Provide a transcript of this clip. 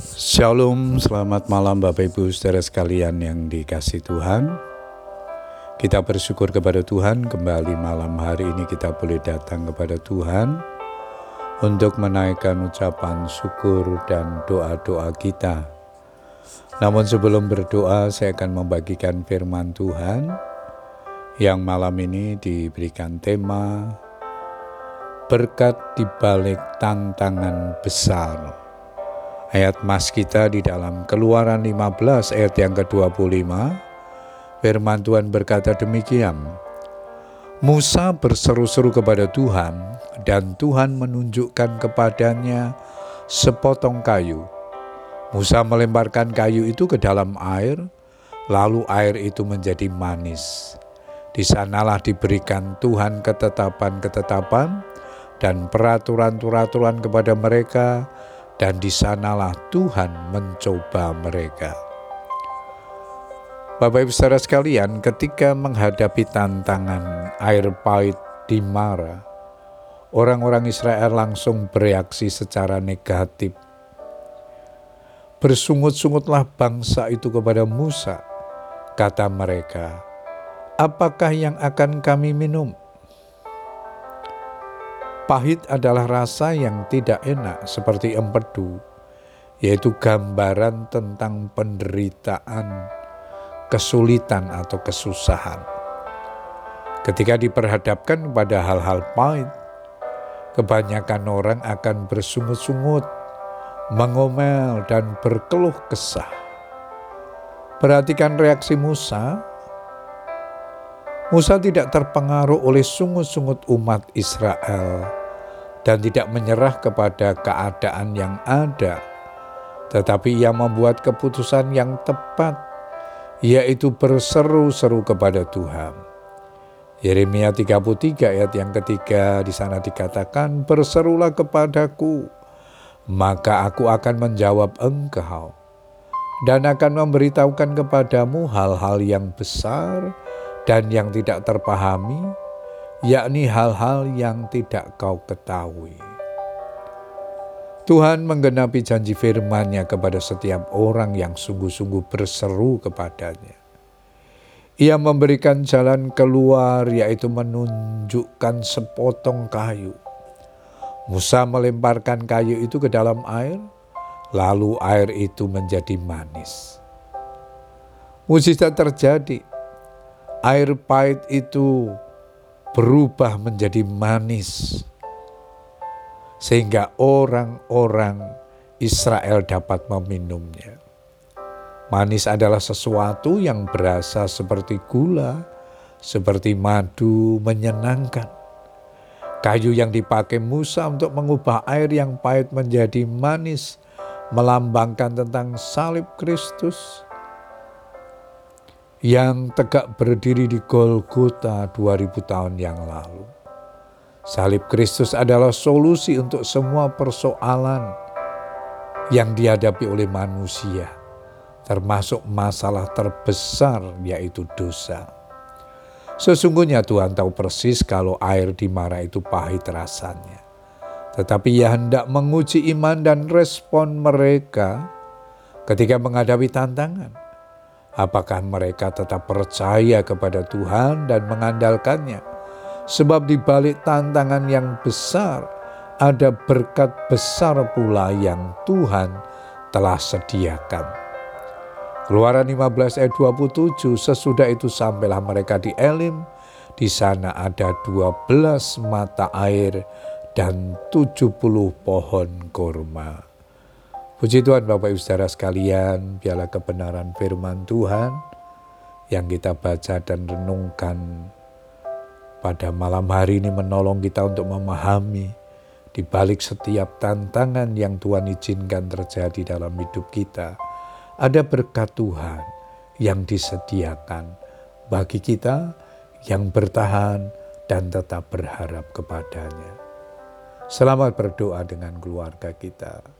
Shalom, selamat malam Bapak Ibu saudara sekalian yang dikasih Tuhan. Kita bersyukur kepada Tuhan kembali malam hari ini kita boleh datang kepada Tuhan untuk menaikkan ucapan syukur dan doa-doa kita. Namun sebelum berdoa saya akan membagikan firman Tuhan yang malam ini diberikan tema berkat di balik tantangan besar. Ayat mas kita di dalam keluaran 15 ayat yang ke-25, firman Tuhan berkata demikian, Musa berseru-seru kepada Tuhan dan Tuhan menunjukkan kepadanya sepotong kayu. Musa melemparkan kayu itu ke dalam air, lalu air itu menjadi manis. Di sanalah diberikan Tuhan ketetapan-ketetapan dan peraturan-peraturan kepada mereka dan di sanalah Tuhan mencoba mereka. Bapak Ibu saudara sekalian, ketika menghadapi tantangan air pahit di Mara, orang-orang Israel langsung bereaksi secara negatif. Bersungut-sungutlah bangsa itu kepada Musa, kata mereka, apakah yang akan kami minum? Pahit adalah rasa yang tidak enak seperti empedu, yaitu gambaran tentang penderitaan, kesulitan atau kesusahan. Ketika diperhadapkan pada hal-hal pahit, kebanyakan orang akan bersungut-sungut, mengomel, dan berkeluh kesah. Perhatikan reaksi Musa Musa tidak terpengaruh oleh sungut-sungut umat Israel dan tidak menyerah kepada keadaan yang ada, tetapi ia membuat keputusan yang tepat, yaitu berseru-seru kepada Tuhan. Yeremia 33 ayat yang ketiga di sana dikatakan, Berserulah kepadaku, maka aku akan menjawab engkau, dan akan memberitahukan kepadamu hal-hal yang besar dan yang tidak terpahami, yakni hal-hal yang tidak kau ketahui. Tuhan menggenapi janji firman-Nya kepada setiap orang yang sungguh-sungguh berseru kepadanya. Ia memberikan jalan keluar yaitu menunjukkan sepotong kayu. Musa melemparkan kayu itu ke dalam air, lalu air itu menjadi manis. Mujizat terjadi. Air pahit itu berubah menjadi manis, sehingga orang-orang Israel dapat meminumnya. Manis adalah sesuatu yang berasa seperti gula, seperti madu, menyenangkan. Kayu yang dipakai Musa untuk mengubah air yang pahit menjadi manis melambangkan tentang salib Kristus yang tegak berdiri di Golgota 2000 tahun yang lalu. Salib Kristus adalah solusi untuk semua persoalan yang dihadapi oleh manusia, termasuk masalah terbesar yaitu dosa. Sesungguhnya Tuhan tahu persis kalau air di Mara itu pahit rasanya. Tetapi ia hendak menguji iman dan respon mereka ketika menghadapi tantangan Apakah mereka tetap percaya kepada Tuhan dan mengandalkannya? Sebab di balik tantangan yang besar, ada berkat besar pula yang Tuhan telah sediakan. Keluaran 15 ayat 27, sesudah itu sampailah mereka di Elim, di sana ada 12 mata air dan 70 pohon kurma. Puji Tuhan Bapak Ibu Saudara sekalian, biarlah kebenaran firman Tuhan yang kita baca dan renungkan pada malam hari ini menolong kita untuk memahami di balik setiap tantangan yang Tuhan izinkan terjadi dalam hidup kita, ada berkat Tuhan yang disediakan bagi kita yang bertahan dan tetap berharap kepadanya. Selamat berdoa dengan keluarga kita.